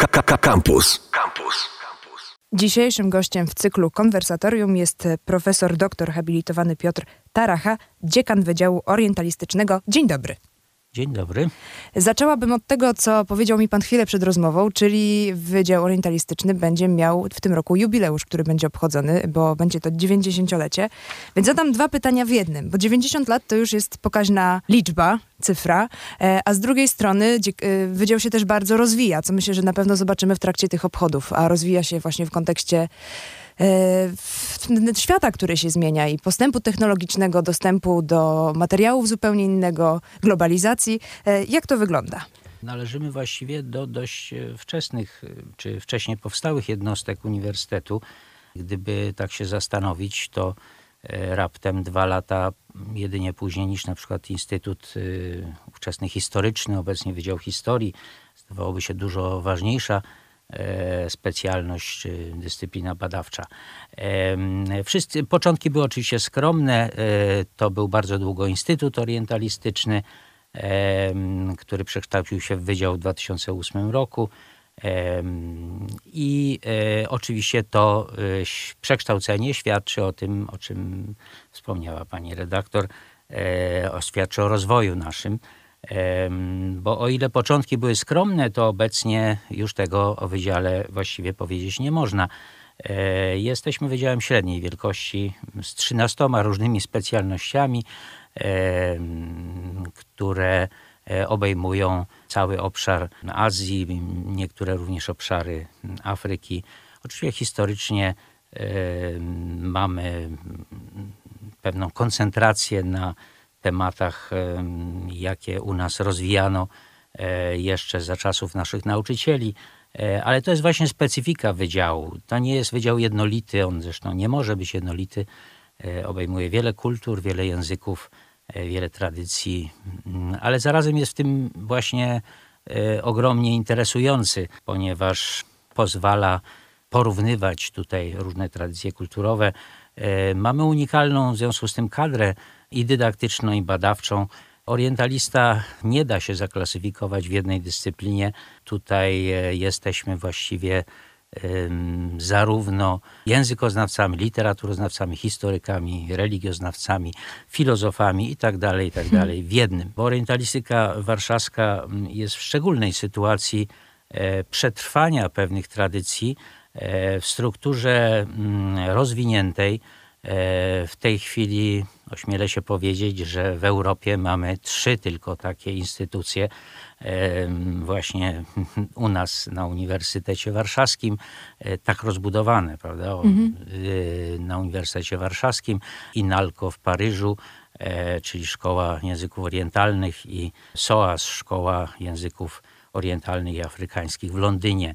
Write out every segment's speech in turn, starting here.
KKK Campus. Campus. Dzisiejszym gościem w cyklu konwersatorium jest profesor doktor habilitowany Piotr Taracha, dziekan Wydziału Orientalistycznego. Dzień dobry. Dzień dobry. Zaczęłabym od tego, co powiedział mi pan chwilę przed rozmową, czyli Wydział Orientalistyczny będzie miał w tym roku jubileusz, który będzie obchodzony, bo będzie to 90-lecie. Więc zadam dwa pytania w jednym, bo 90 lat to już jest pokaźna liczba, cyfra, e, a z drugiej strony e, Wydział się też bardzo rozwija, co myślę, że na pewno zobaczymy w trakcie tych obchodów, a rozwija się właśnie w kontekście świata, który się zmienia i postępu technologicznego, dostępu do materiałów zupełnie innego, globalizacji. E, jak to wygląda? Należymy właściwie do dość e, wczesnych, czy wcześniej powstałych jednostek uniwersytetu. Gdyby tak się zastanowić, to raptem dwa lata jedynie później niż na przykład Instytut Ówczesny Historyczny, obecnie Wydział Historii, zdawałoby się dużo ważniejsza E, specjalność czy dyscyplina badawcza. Wszyscy, początki były oczywiście skromne. E, to był bardzo długo Instytut Orientalistyczny, który przekształcił się w Wydział w 2008 roku. I e, oczywiście to przekształcenie świadczy o tym, o czym wspomniała pani redaktor, świadczy o rozwoju naszym. Bo o ile początki były skromne, to obecnie już tego o wydziale właściwie powiedzieć nie można. E, jesteśmy wydziałem średniej wielkości z 13 różnymi specjalnościami, które e, obejmują cały obszar Azji, niektóre również obszary Afryki. Oczywiście historycznie mamy pewną koncentrację na tematach, jakie u nas rozwijano e, jeszcze za czasów naszych nauczycieli. E, ale to jest właśnie specyfika wydziału. To nie jest wydział jednolity, on zresztą nie może być jednolity. E, obejmuje wiele kultur, wiele języków, wiele tradycji, mm, ale zarazem jest w tym właśnie ogromnie interesujący, ponieważ pozwala porównywać tutaj różne tradycje kulturowe. Mamy unikalną w związku z tym kadrę i dydaktyczną, i badawczą. Orientalista nie da się zaklasyfikować w jednej dyscyplinie. Tutaj e, jesteśmy właściwie zarówno językoznawcami, literaturoznawcami, historykami, religioznawcami, filozofami itd., tak itd. Tak w jednym. Bo orientalistyka warszawska jest w szczególnej sytuacji e, przetrwania pewnych tradycji e, w strukturze rozwiniętej, w tej chwili ośmielę się powiedzieć, że w Europie mamy trzy tylko takie instytucje. E, właśnie u nas na Uniwersytecie Warszawskim e, tak rozbudowane, prawda? Mhm. Na Uniwersytecie Warszawskim, INALCO w Paryżu, czyli Szkoła Języków Orientalnych i SOAS, Szkoła Języków Orientalnych i Afrykańskich w Londynie.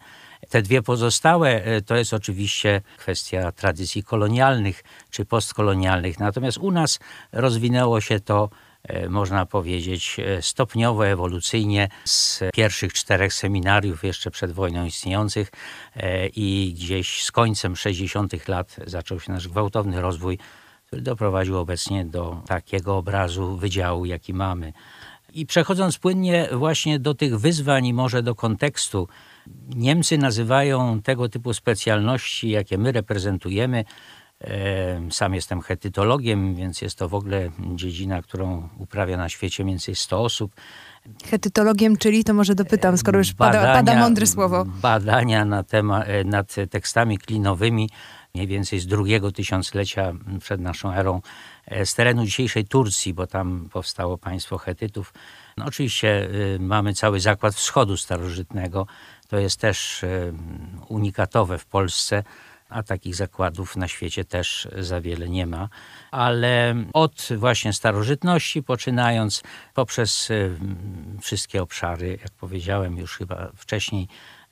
Te dwie pozostałe e, to jest oczywiście kwestia tradycji kolonialnych czy postkolonialnych. Natomiast u nas rozwinęło się to e, można powiedzieć, e, stopniowo, ewolucyjnie z pierwszych czterech seminariów jeszcze przed wojną istniejących i gdzieś z końcem 60. lat zaczął się nasz gwałtowny rozwój, który doprowadził obecnie do takiego obrazu wydziału, jaki mamy. I przechodząc płynnie właśnie do tych wyzwań i może do kontekstu, Niemcy nazywają tego typu specjalności, jakie my reprezentujemy, sam jestem hetytologiem, więc jest to w ogóle dziedzina, którą uprawia na świecie mniej więcej 100 osób. Hetytologiem, czyli to może dopytam, skoro już badania, pada, pada mądre słowo. Badania na tema, e, nad tekstami klinowymi, mniej więcej z drugiego tysiąclecia przed naszą erą, e, z terenu dzisiejszej Turcji, bo tam powstało państwo Hetytów. No oczywiście y, mamy cały zakład wschodu starożytnego, to jest też e, unikatowe w Polsce, a takich zakładów na świecie też za wiele nie ma. Ale od właśnie starożytności poczynając poprzez e, wszystkie obszary, jak powiedziałem już chyba wcześniej,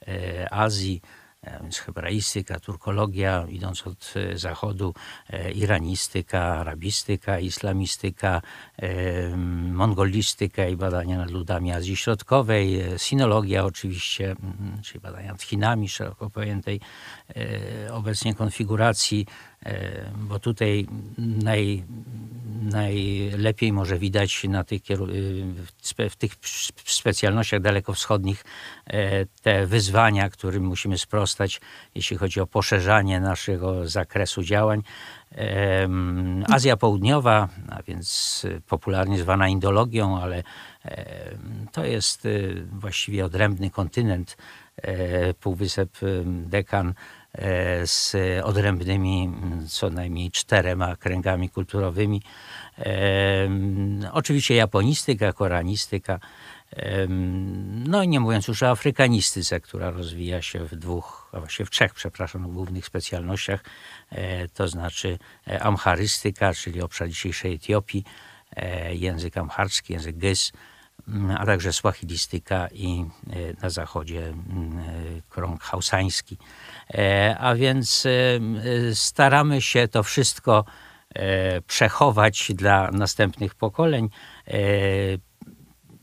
e, Azji, więc hebraistyka, turkologia, idąc od e, zachodu, e, iranistyka, arabistyka, islamistyka, e, mongolistyka i badania nad ludami Azji Środkowej, sinologia oczywiście, czyli badania nad Chinami szeroko pojętej obecnie konfiguracji, bo tutaj naj, najlepiej może widać na tych, w tych specjalnościach dalekowschodnich te wyzwania, którym musimy sprostać, jeśli chodzi o poszerzanie naszego zakresu działań. Azja Południowa, a więc popularnie zwana Indologią, ale to jest właściwie odrębny kontynent, Półwysep Dekan z odrębnymi co najmniej czterema kręgami kulturowymi. Oczywiście japonistyka, koranistyka, no i nie mówiąc już o afrykanistyce, która rozwija się w dwóch, a właściwie w trzech, przepraszam, głównych specjalnościach, e, to znaczy e, amcharystyka, czyli obszar dzisiejszej Etiopii, e, język amharski, język gys, a także swahilistyka i na zachodzie krąg hausański. A więc staramy się to wszystko przechować dla następnych pokoleń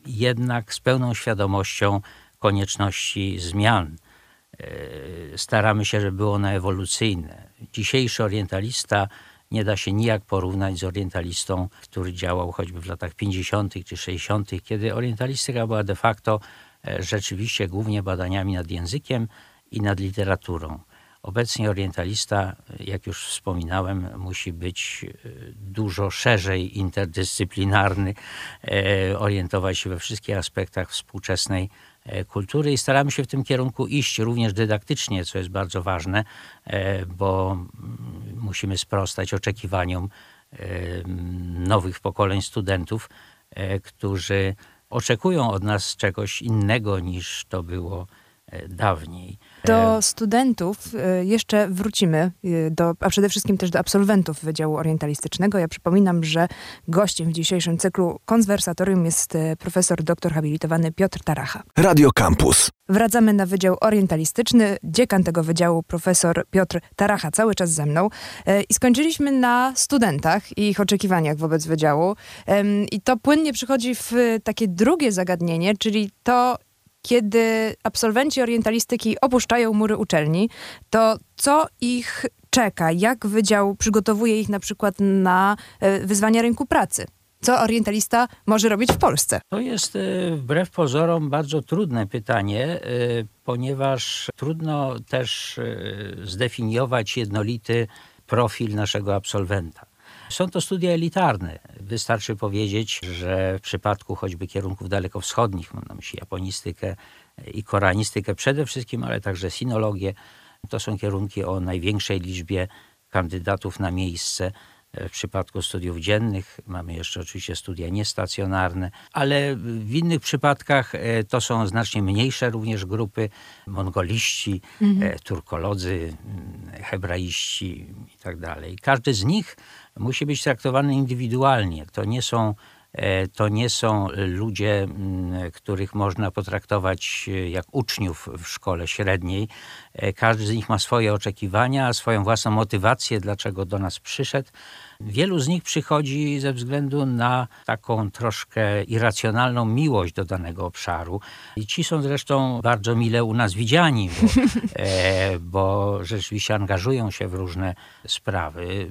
jednak z pełną świadomością konieczności zmian. E, staramy się, żeby było ono ewolucyjne. Dzisiejszy orientalista nie da się nijak porównać z orientalistą, który działał choćby w latach 50. czy 60., kiedy orientalistyka była de facto e, rzeczywiście głównie badaniami nad językiem i nad literaturą. Obecnie orientalista, jak już wspominałem, musi być e, dużo szerzej interdyscyplinarny, e, orientować się we wszystkich aspektach współczesnej e, kultury i staramy się w tym kierunku iść również dydaktycznie, co jest bardzo ważne, bo mm, musimy sprostać oczekiwaniom nowych pokoleń studentów, którzy oczekują od nas czegoś innego niż to było dawniej. Do studentów y, jeszcze wrócimy, do, a przede wszystkim też do absolwentów Wydziału Orientalistycznego. Ja przypominam, że gościem w dzisiejszym cyklu konwersatorium jest profesor doktor habilitowany Piotr Taracha. Radio Campus. Wracamy na Wydział Orientalistyczny. Dziekan tego wydziału, profesor Piotr Taracha, cały czas ze mną. I skończyliśmy na studentach i ich oczekiwaniach wobec wydziału. I to płynnie przychodzi w takie drugie zagadnienie, czyli to, kiedy absolwenci orientalistyki opuszczają mury uczelni, to co ich czeka? Jak wydział przygotowuje ich na przykład na e, wyzwania rynku pracy? Co orientalista może robić w Polsce? To jest e, wbrew pozorom bardzo trudne pytanie, e, ponieważ trudno też zdefiniować jednolity profil naszego absolwenta. Są to studia elitarne. Wystarczy powiedzieć, że w przypadku choćby kierunków dalekowschodnich, mam na myśli japonistykę i koranistykę przede wszystkim, ale także sinologię, to są kierunki o największej liczbie kandydatów na miejsce. W przypadku studiów dziennych mamy jeszcze oczywiście studia niestacjonarne, ale w innych przypadkach e, to są znacznie mniejsze również grupy, mongoliści, mhm. E, turkolodzy, hebraiści itd. Tak Każdy z nich musi być traktowany indywidualnie. To nie są e, to nie są ludzie, których można potraktować e, jak uczniów w szkole średniej. E, każdy z nich ma swoje oczekiwania, swoją własną motywację, dlaczego do nas przyszedł. Wielu z nich przychodzi ze względu na taką troszkę irracjonalną miłość do danego obszaru. I ci są zresztą bardzo mile u nas widziani, bo, bo rzeczywiście angażują się w różne sprawy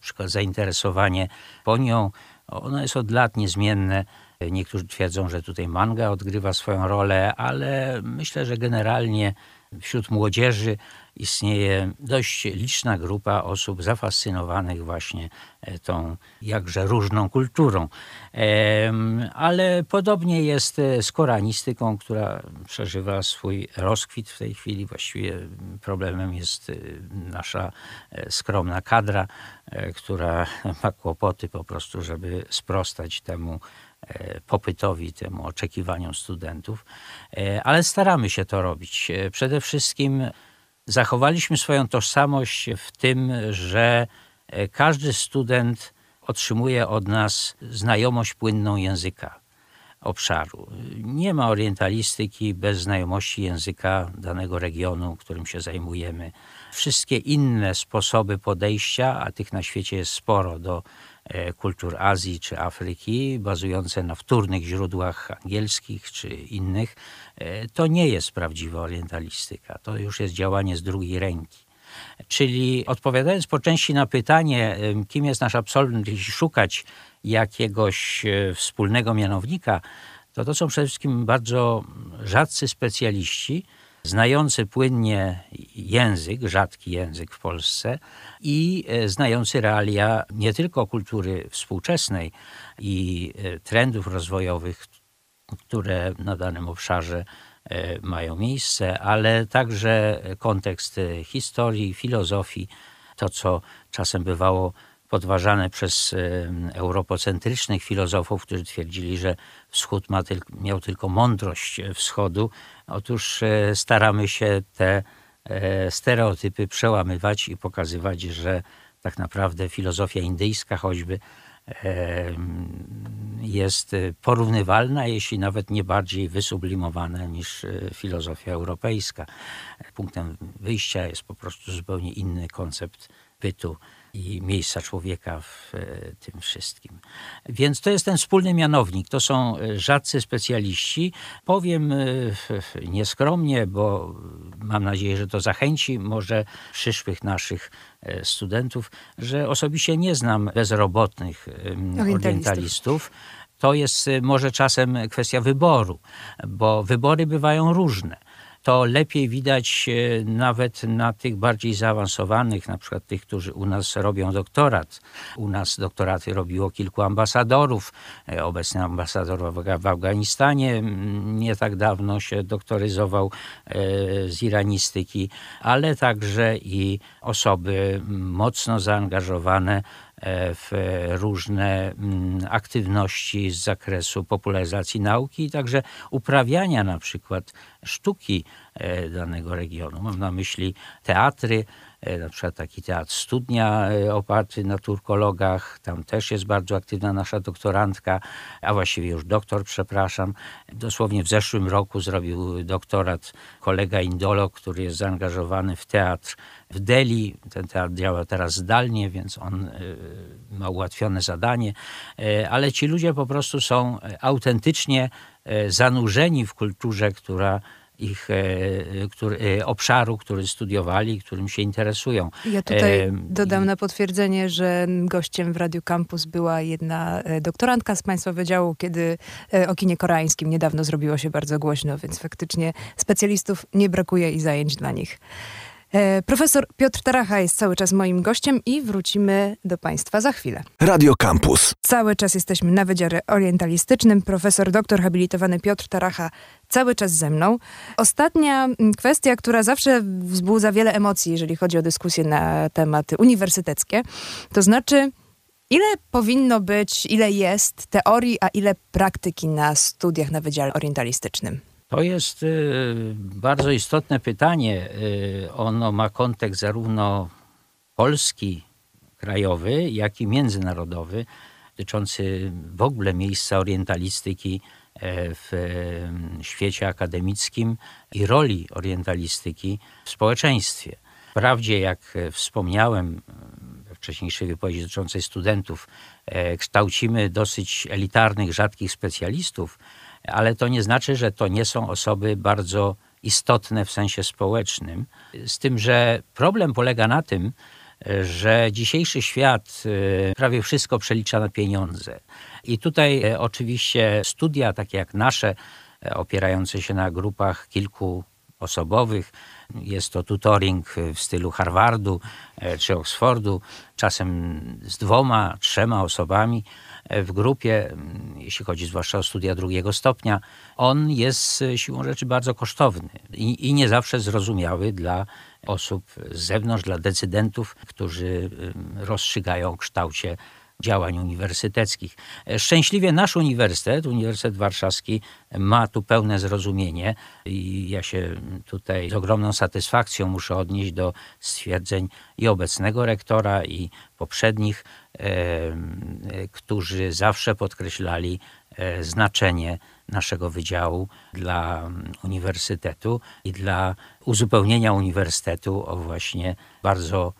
przykład zainteresowanie ponią, ono jest od lat niezmienne. Niektórzy twierdzą, że tutaj manga odgrywa swoją rolę, ale myślę, że generalnie wśród młodzieży istnieje dość liczna grupa osób zafascynowanych właśnie e, tą jakże różną kulturą. Ale podobnie jest e, z koranistyką, która przeżywa swój rozkwit w tej chwili. Właściwie problemem jest e, nasza skromna kadra, która ma kłopoty po prostu, żeby sprostać temu popytowi, temu oczekiwaniom studentów, ale staramy się to robić. Przede wszystkim zachowaliśmy swoją tożsamość w tym, że e, każdy student otrzymuje od nas znajomość płynną języka obszaru. Nie ma orientalistyki bez znajomości języka danego regionu, którym się zajmujemy. Wszystkie inne sposoby podejścia, a tych na świecie jest sporo do E, kultur Azji czy Afryki, bazujące na wtórnych źródłach angielskich czy innych, e, to nie jest prawdziwa orientalistyka. To już jest działanie z drugiej ręki. Czyli odpowiadając po części na pytanie, kim jest nasz absolwent, jeśli szukać jakiegoś e, wspólnego mianownika, to to są przede wszystkim bardzo rzadcy specjaliści, znający płynnie język, rzadki język w Polsce i e, znający realia nie tylko kultury współczesnej i e, trendów rozwojowych, które na danym obszarze e, mają miejsce, ale także kontekst historii, filozofii, to co czasem bywało podważane przez europocentrycznych filozofów, którzy twierdzili, że Wschód tylko, miał tylko mądrość wschodu. Otóż e, staramy się te e, stereotypy przełamywać i pokazywać, że tak naprawdę filozofia indyjska choćby jest porównywalna, jeśli nawet nie bardziej wysublimowana niż e, filozofia europejska. Punktem wyjścia jest po prostu zupełnie inny koncept bytu i miejsca człowieka w e, tym wszystkim. Więc to jest ten wspólny mianownik. To są e, rzadcy specjaliści. Powiem e, nieskromnie, bo mam nadzieję, że to zachęci może przyszłych naszych studentów, że osobiście nie znam bezrobotnych orientalistów. orientalistów. To jest może czasem kwestia wyboru, bo wybory bywają różne to lepiej widać e, nawet na tych bardziej zaawansowanych, na przykład tych, którzy u nas robią doktorat. U nas doktoraty robiło kilku ambasadorów. E, obecny ambasador w Afganistanie nie tak dawno się doktoryzował e, z iranistyki, ale także i osoby mocno zaangażowane w różne mm, aktywności z zakresu popularyzacji nauki także uprawiania na przykład sztuki e, danego regionu. Mam na myśli teatry, E, na przykład taki teatr Studnia e, oparty na turkologach, tam też jest bardzo aktywna nasza doktorantka, a właściwie już doktor, przepraszam. Dosłownie w zeszłym roku zrobił doktorat kolega indolog, który jest zaangażowany w teatr w Delhi. Ten teatr działa teraz zdalnie, więc on e, ma ułatwione zadanie, ale ci ludzie po prostu są autentycznie zanurzeni w kulturze, która ich e, który, e, obszaru, który studiowali, którym się interesują. Ja tutaj e, dodam na potwierdzenie, że gościem w Radiu Campus była jedna doktorantka z Państwa Wydziału, kiedy o kinie koreańskim niedawno zrobiło się bardzo głośno, więc faktycznie specjalistów nie brakuje i zajęć dla nich. E, profesor Piotr Taracha jest cały czas moim gościem i wrócimy do Państwa za chwilę. Radio Campus. Cały czas jesteśmy na Wydziale Orientalistycznym. Profesor doktor habilitowany Piotr Taracha cały czas ze mną. Ostatnia mm, kwestia, która zawsze wzbudza wiele emocji, jeżeli chodzi o dyskusje na tematy uniwersyteckie, to znaczy Ile powinno być, ile jest teorii, a ile praktyki na studiach na Wydziale Orientalistycznym? To jest y, bardzo istotne pytanie. Y, ono ma kontekst zarówno polski, krajowy, jak i międzynarodowy, dotyczący w ogóle miejsca orientalistyki e, w świecie akademickim i roli orientalistyki w społeczeństwie. Wprawdzie, jak wspomniałem we wcześniejszej wypowiedzi dotyczącej studentów, e, kształcimy dosyć elitarnych, rzadkich specjalistów, ale to nie znaczy, że to nie są osoby bardzo istotne w sensie społecznym. Z tym, że problem polega na tym, że dzisiejszy świat y, prawie wszystko przelicza na pieniądze. I tutaj e, oczywiście studia takie jak nasze, e, opierające się na grupach kilkuosobowych, jest to tutoring w stylu Harvardu e, czy Oxfordu, czasem z dwoma, trzema osobami w grupie, jeśli chodzi zwłaszcza o studia drugiego stopnia, on jest siłą rzeczy bardzo kosztowny i, i nie zawsze zrozumiały dla osób z zewnątrz, dla decydentów, którzy rozstrzygają o kształcie działań uniwersyteckich. Szczęśliwie nasz uniwersytet, Uniwersytet Warszawski, ma tu pełne zrozumienie i ja się tutaj z ogromną satysfakcją muszę odnieść do stwierdzeń i obecnego rektora, i poprzednich, którzy zawsze podkreślali e, znaczenie naszego wydziału dla uniwersytetu i dla uzupełnienia uniwersytetu o właśnie bardzo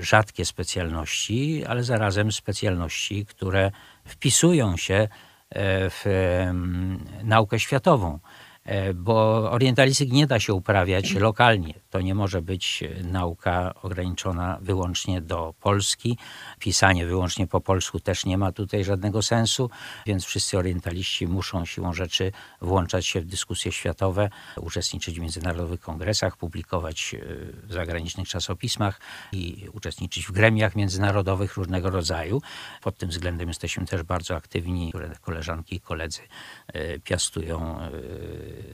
rzadkie specjalności, ale zarazem specjalności, które wpisują się e, w naukę światową. E, bo orientalistyk nie da się uprawiać lokalnie. to nie może być nauka ograniczona wyłącznie do Polski. Pisanie wyłącznie po polsku też nie ma tutaj żadnego sensu, więc wszyscy orientaliści muszą siłą rzeczy włączać się w dyskusje światowe, uczestniczyć w międzynarodowych kongresach, publikować e, w zagranicznych czasopismach i uczestniczyć w gremiach międzynarodowych różnego rodzaju. Pod tym względem jesteśmy też bardzo aktywni. Koleżanki i koledzy e, piastują e,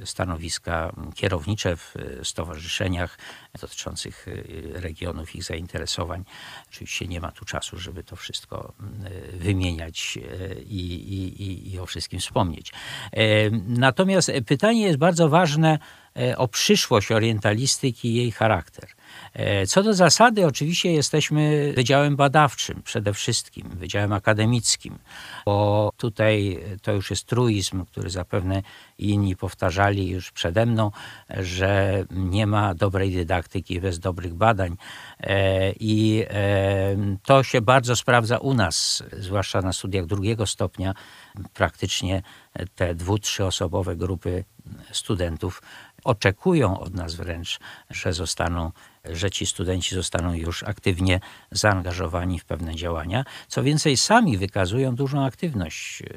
stanowiska kierownicze w stowarzyszeniach dotyczących regionów, ich zainteresowań. Oczywiście nie ma tu czasu, żeby to wszystko wymieniać i, i, i o wszystkim wspomnieć. Natomiast pytanie jest bardzo ważne E, o przyszłość orientalistyki i jej charakter. E, co do zasady, oczywiście jesteśmy wydziałem badawczym przede wszystkim, wydziałem akademickim, bo tutaj to już jest truizm, który zapewne inni powtarzali już przede mną, że nie ma dobrej dydaktyki bez dobrych badań. E, I to się bardzo sprawdza u nas, zwłaszcza na studiach drugiego stopnia. Praktycznie te dwu, trzyosobowe grupy studentów oczekują od nas wręcz, że zostaną, że ci studenci zostaną już aktywnie zaangażowani w pewne działania. Co więcej, sami wykazują dużą aktywność. Yy,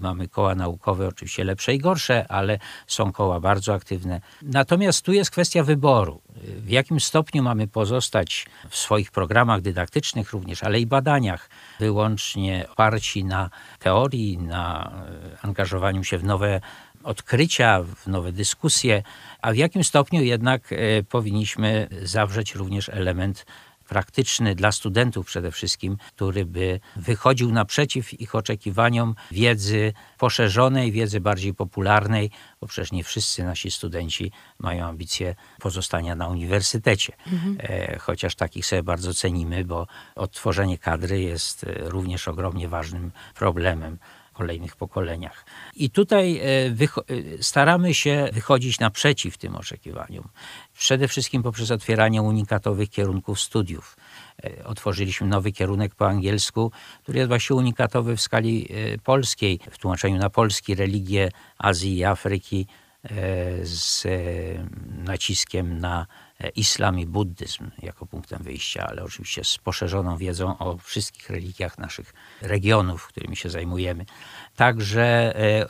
mamy koła naukowe, oczywiście lepsze i gorsze, ale są koła bardzo aktywne. Natomiast tu jest kwestia wyboru. W jakim stopniu mamy pozostać w swoich programach dydaktycznych również, ale i badaniach wyłącznie oparci na teorii, na angażowaniu się w nowe odkrycia, w nowe dyskusje, a w jakim stopniu jednak e, powinniśmy zawrzeć również element praktyczny dla studentów przede wszystkim, który by wychodził naprzeciw ich oczekiwaniom wiedzy poszerzonej, wiedzy bardziej popularnej, bo przecież nie wszyscy nasi studenci mają ambicje pozostania na uniwersytecie. Mhm. E, chociaż takich sobie bardzo cenimy, bo odtworzenie kadry jest e, również ogromnie ważnym problemem kolejnych pokoleniach. I tutaj e, e, staramy się wychodzić naprzeciw tym oczekiwaniom. Przede wszystkim poprzez otwieranie unikatowych kierunków studiów. E, otworzyliśmy nowy kierunek po angielsku, który jest właśnie unikatowy w skali polskiej, w tłumaczeniu na polski religie Azji i Afryki z naciskiem na islam i buddyzm jako punktem wyjścia, ale oczywiście z poszerzoną wiedzą o wszystkich religiach naszych regionów, którymi się zajmujemy. Także e,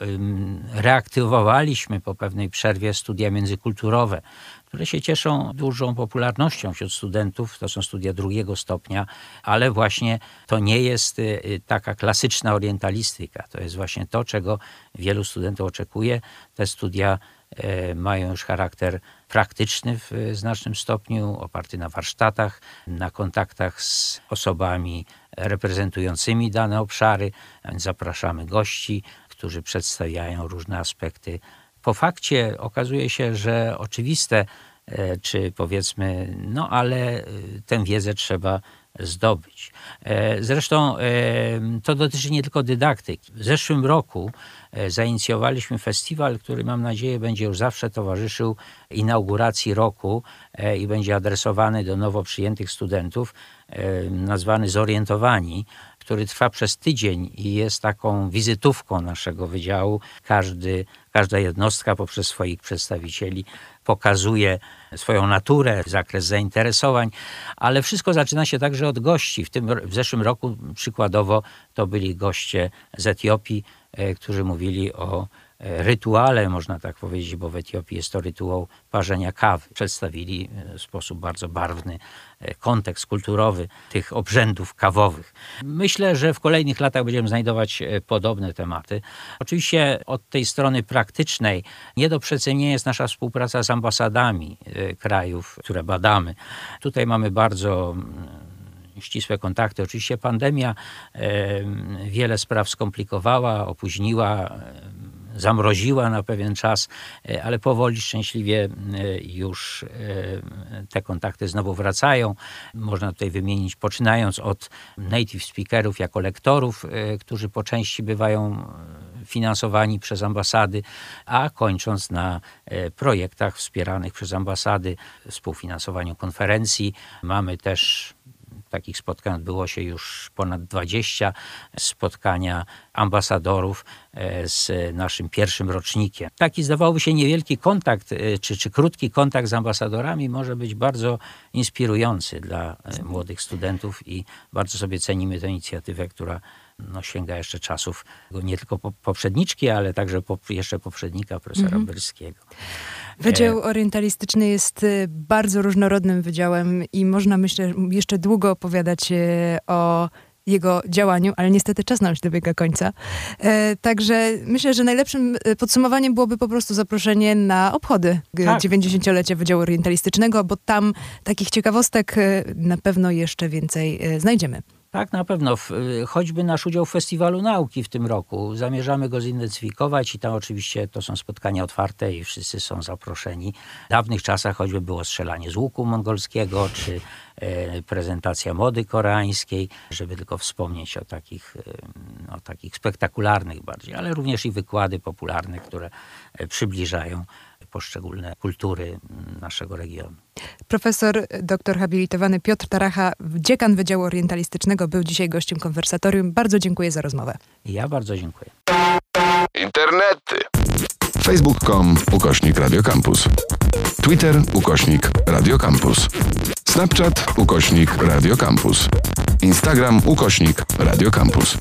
reaktywowaliśmy po pewnej przerwie studia międzykulturowe, które się cieszą dużą popularnością wśród studentów. To są studia drugiego stopnia, ale właśnie to nie jest e, taka klasyczna orientalistyka. To jest właśnie to, czego wielu studentów oczekuje. Te studia e, mają już charakter praktyczny w znacznym stopniu, oparty na warsztatach, na kontaktach z osobami reprezentującymi dane obszary, zapraszamy gości, którzy przedstawiają różne aspekty. Po fakcie okazuje się, że oczywiste, e, czy powiedzmy, no ale e, tę wiedzę trzeba zdobyć. E, zresztą to dotyczy nie tylko dydaktyki. W zeszłym roku zainicjowaliśmy festiwal, który mam nadzieję będzie już zawsze towarzyszył inauguracji roku i będzie adresowany do nowo przyjętych studentów. Nazwany Zorientowani, który trwa przez tydzień i jest taką wizytówką naszego wydziału. Każdy, każda jednostka poprzez swoich przedstawicieli pokazuje swoją naturę, zakres zainteresowań, ale wszystko zaczyna się także od gości. W, tym, w zeszłym roku przykładowo to byli goście z Etiopii, e, którzy mówili o rytuale, można tak powiedzieć, bo w Etiopii jest to rytuał parzenia kawy. Przedstawili w sposób bardzo barwny e, kontekst kulturowy tych obrzędów kawowych. Myślę, że w kolejnych latach będziemy znajdować e, podobne tematy. Oczywiście od tej strony praktycznej nie do przecenienia jest nasza współpraca z ambasadami e, krajów, które badamy. Tutaj mamy bardzo mm, ścisłe kontakty. Oczywiście pandemia wiele spraw skomplikowała, opóźniła zamroziła na pewien czas, e, ale powoli, szczęśliwie e, już e, te kontakty znowu wracają. Można tutaj wymienić, poczynając od native speakerów jako lektorów, którzy po części bywają finansowani przez ambasady, a kończąc na projektach wspieranych przez ambasady, współfinansowaniu konferencji. Mamy też Takich spotkań odbyło się już ponad 20 spotkania ambasadorów z naszym pierwszym rocznikiem. Taki zdawałoby się niewielki kontakt, e, czy, czy krótki kontakt z ambasadorami może być bardzo inspirujący dla e, młodych studentów i bardzo sobie cenimy tę inicjatywę, która no, sięga jeszcze czasów nie tylko poprzedniczki, ale także jeszcze poprzednika profesora mhm. Byrskiego. Wydział Orientalistyczny jest bardzo różnorodnym wydziałem i można myślę jeszcze długo opowiadać o jego działaniu, ale niestety czas nam się dobiega końca. E, także myślę, że najlepszym e, podsumowaniem byłoby po prostu zaproszenie na obchody tak. 90-lecia Wydziału Orientalistycznego, bo tam takich ciekawostek e, na pewno jeszcze więcej e, znajdziemy. Tak, na pewno. Choćby nasz udział w Festiwalu Nauki w tym roku. Zamierzamy go zidentyfikować i tam oczywiście to są spotkania otwarte i wszyscy są zaproszeni. W dawnych czasach choćby było strzelanie z łuku mongolskiego, czy e, prezentacja mody koreańskiej, żeby tylko wspomnieć o takich, e, o takich spektakularnych bardziej, ale również i wykłady popularne, które e, przybliżają poszczególne kultury naszego regionu. Profesor doktor habilitowany Piotr Taracha, dziekan Wydziału Orientalistycznego, był dzisiaj gościem konwersatorium. Bardzo dziękuję za rozmowę. Ja bardzo dziękuję. Internety. Facebook.com ukośnik Radiocampus. Twitter ukośnik Radiocampus. Snapchat ukośnik Radiocampus. Instagram ukośnik Radiocampus.